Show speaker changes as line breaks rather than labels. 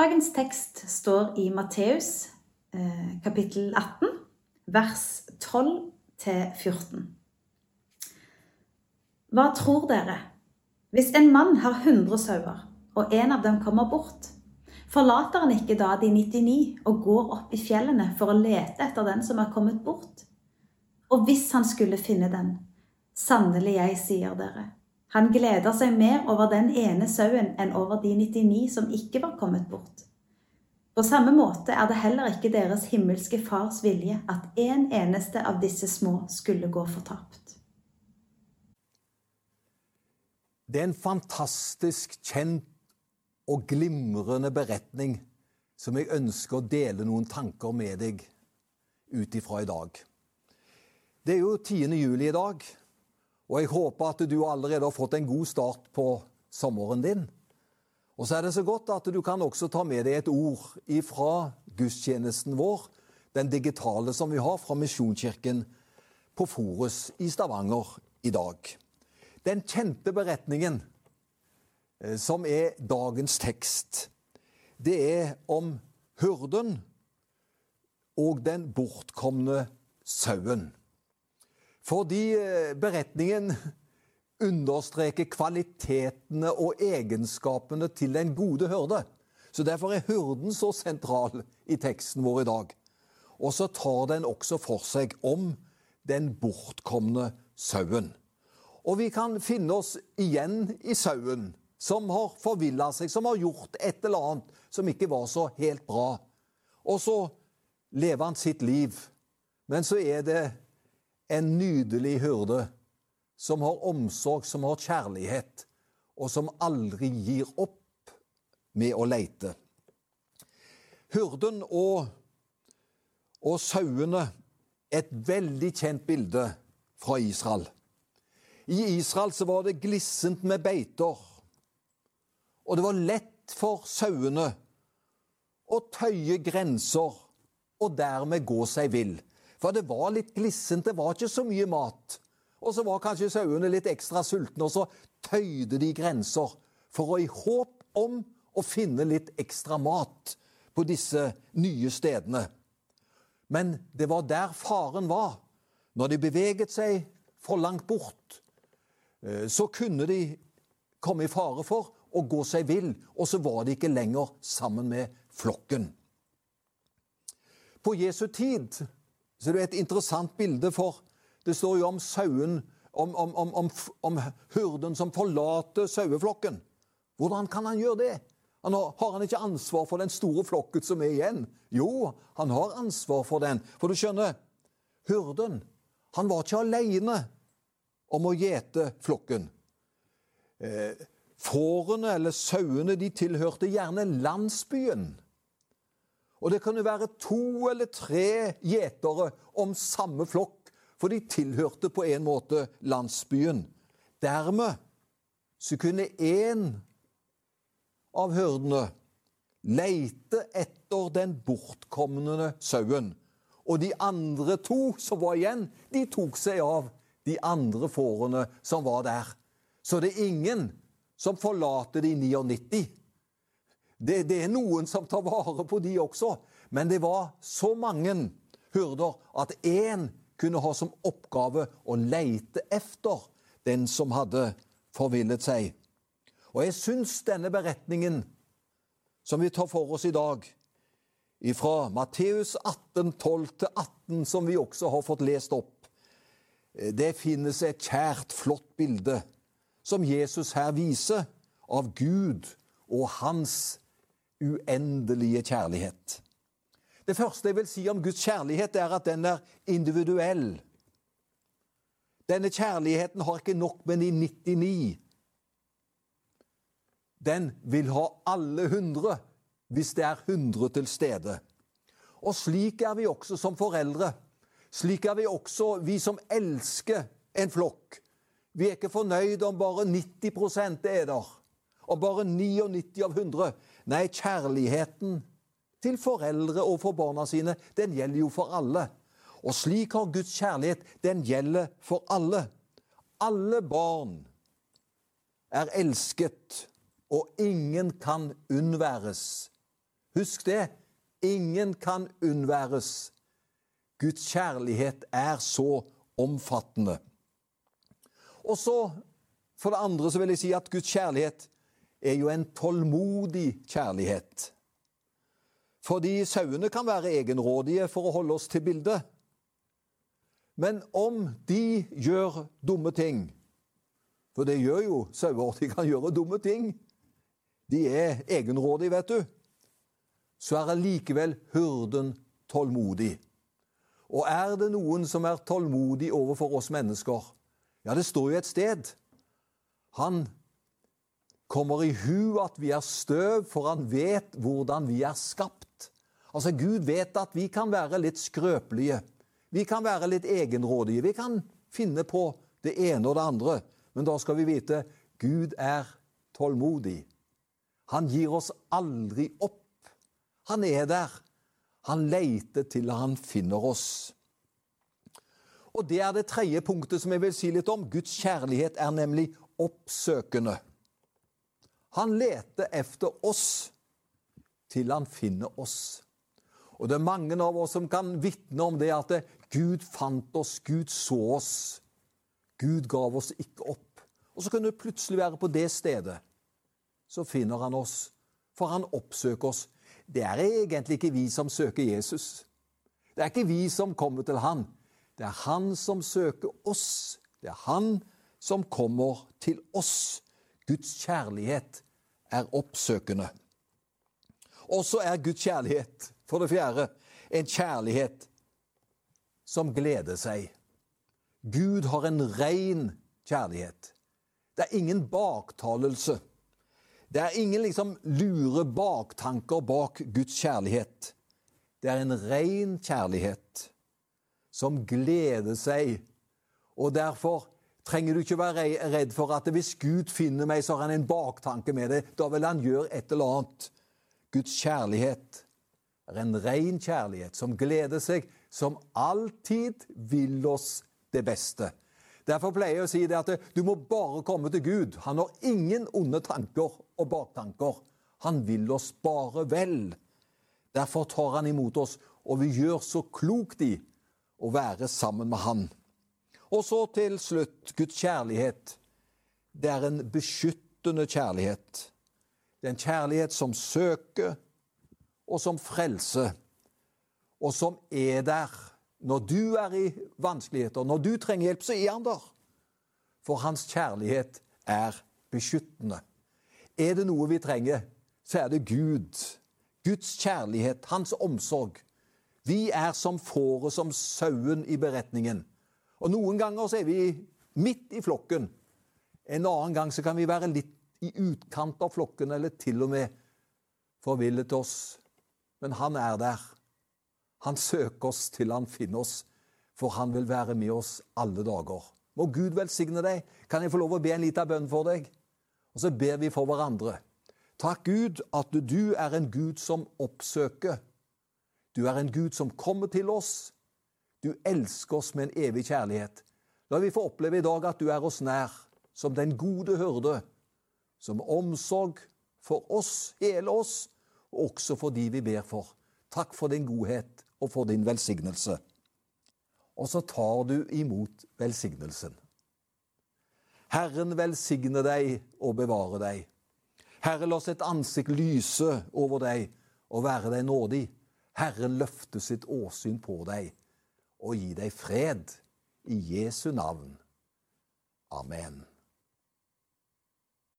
Dagens tekst står i Matteus eh, kapittel 18, vers 12-14. Hva tror dere? Hvis en mann har 100 sauer, og en av dem kommer bort, forlater han ikke da de 99 og går opp i fjellene for å lete etter den som er kommet bort? Og hvis han skulle finne den, sannelig jeg sier dere, han gleder seg mer over den ene sauen enn over de 99 som ikke var kommet bort. På samme måte er det heller ikke deres himmelske Fars vilje at en eneste av disse små skulle gå fortapt.
Det er en fantastisk kjent og glimrende beretning som jeg ønsker å dele noen tanker med deg ut ifra i dag. Det er jo 10. juli i dag, og jeg håper at du allerede har fått en god start på sommeren din. Og så er det så godt at du kan også ta med deg et ord ifra gudstjenesten vår, den digitale som vi har fra Misjonskirken på Forus i Stavanger i dag. Den kjente beretningen eh, som er dagens tekst, det er om hurden og den bortkomne sauen. Fordi eh, beretningen understreker kvalitetene og egenskapene til den gode hyrde. Så Derfor er hyrden så sentral i teksten vår i dag. Og så tar den også for seg om den bortkomne sauen. Og vi kan finne oss igjen i sauen, som har forvilla seg, som har gjort et eller annet som ikke var så helt bra. Og så lever han sitt liv. Men så er det en nydelig hyrde som har omsorg, som har kjærlighet, og som aldri gir opp med å leite. Hyrden og, og sauene et veldig kjent bilde fra Israel. I Israel så var det glissent med beiter, og det var lett for sauene å tøye grenser og dermed gå seg vill. For det var litt glissent, det var ikke så mye mat. Og så var kanskje sauene litt ekstra sultne, og så tøyde de grenser for å i håp om å finne litt ekstra mat på disse nye stedene. Men det var der faren var. Når de beveget seg for langt bort, eh, så kunne de komme i fare for å gå seg vill, og så var de ikke lenger sammen med flokken. På Jesu tid så det er et interessant bilde, for det står jo om sauen, om, om, om, om hurden som forlater saueflokken. Hvordan kan han gjøre det? Han har, har, han ikke ansvar for den store flokken som er igjen? Jo, han har ansvar for den. For du skjønner, hurden han var ikke alene om å gjete flokken. Eh, Fårene eller sauene de tilhørte gjerne landsbyen. Og det kan jo være to eller tre gjetere om samme flokk, for de tilhørte på en måte landsbyen. Dermed så kunne én av hørdene leite etter den bortkomne sauen. Og de andre to som var igjen, de tok seg av de andre fårene som var der. Så det er ingen som forlater de 99. Det, det, er noen som tar vare på de også. Men det var så mange hyrder at én kunne ha som oppgave å leite efter den som hadde forvillet seg. Og jeg syns denne beretningen som vi tar for oss i dag, fra Matteus 18, 12-18, som vi også har fått lest opp, det finnes et kjært, flott bilde som Jesus her viser av Gud og hans uendelige kjærlighet. Det første jeg vil si om Guds kjærlighet, er at den er individuell. Denne kjærligheten har ikke nok med de 99. Den vil ha alle hundre hvis det er hundre til stede. Og slik er vi også som foreldre. Slik er vi også vi som elsker en flokk. Vi er ikke fornøyd om bare 90% er der og bare 99 av 100. Nei, kjærligheten til foreldre og for barna sine, den gjelder jo for alle. Og slik har Guds kjærlighet, den gjelder for alle. Alle barn er elsket, og ingen kan unnværes Husk det. Ingen kan unnværes. Guds kjærlighet er så omfattende. Og så, for det andre, så vil jeg si at Guds kjærlighet er jo en tålmodig kjærlighet. Fordi sauene kan være egenrådige for å holde oss til bildet. Men om de gjør dumme ting, for det gjør jo sauer, de kan gjøre dumme ting De er egenrådige, vet du. Så er allikevel hurden tålmodig. Og er det noen som er tålmodig overfor oss mennesker? Ja, det står jo et sted. Han kommer i hu at vi er støv, for han vet hvordan vi er skapt. Altså, Gud vet at vi kan være litt skrøpelige. Vi kan være litt egenrådige. Vi kan finne på det ene og det andre. Men da skal vi vite Gud er tålmodig. Han gir oss aldri opp. Han er der. Han leiter til han finner oss. Og Det er det tredje punktet som jeg vil si litt om. Guds kjærlighet er nemlig oppsøkende. Han leter efter oss til han finner oss. Og det er mange av oss som kan vitne om det at Gud fant oss, Gud så oss. Gud gav oss ikke opp. Og så kunne du plutselig være på det stedet. Så finner han oss, for han oppsøker oss. Det er egentlig ikke vi som søker Jesus. Det er ikke vi som kommer til han. Det er han som søker oss. Det er han som kommer til oss. Guds kjærlighet er oppsøkende. Og så er Guds kjærlighet, for det fjerde, en kjærlighet som gleder seg. Gud har en ren kjærlighet. Det er ingen baktalelse. Det er ingen liksom lure baktanker bak Guds kjærlighet. Det er en ren kjærlighet som gleder seg. Og derfor trenger du ikke være redd for at hvis Gud finner meg, så har han en baktanke med det. Da vil han gjøre et eller annet. Guds kjærlighet er en ren kjærlighet som gleder seg, som alltid vil oss det beste. Derfor pleier jeg å si det at du må bare komme til Gud. Han har ingen onde tanker og baktanker. Han vil oss bare vel. Derfor tar han imot oss, og vi gjør så klokt i å være sammen med Han. Og så til slutt Guds kjærlighet. Det er en beskyttende kjærlighet. Det er en kjærlighet som søker, og som frelser, og som er der. Når du er i vanskeligheter, når du trenger hjelp, så er han der. For hans kjærlighet er beskyttende. Er det noe vi trenger, så er det Gud. Guds kjærlighet, hans omsorg. Vi er som fåret, som sauen i beretningen. Og Noen ganger så er vi midt i flokken. En annen gang så kan vi være litt i utkant av flokken, eller til og med forvillet oss. Men han er der. Han søker oss til han finner oss, for han vil være med oss alle dager. Må Gud velsigne deg. Kan jeg få lov å be en liten bønn for deg? Og så ber vi for hverandre. Takk, Gud, at du er en Gud som oppsøker. Du er en Gud som kommer til oss du elsker oss med en evig kjærlighet. La vi få oppleve i dag at du er oss nær, som den gode hyrde, som omsorg for oss, hele oss, og også for de vi ber for. Takk for din godhet og for din velsignelse. Og så tar du imot velsignelsen. Herren velsigne deg og bevare deg. Herre, la sitt ansikt lyse over deg og være deg nådig. Herren løfte sitt åsyn på deg og gi deg fred i Jesu navn. Amen.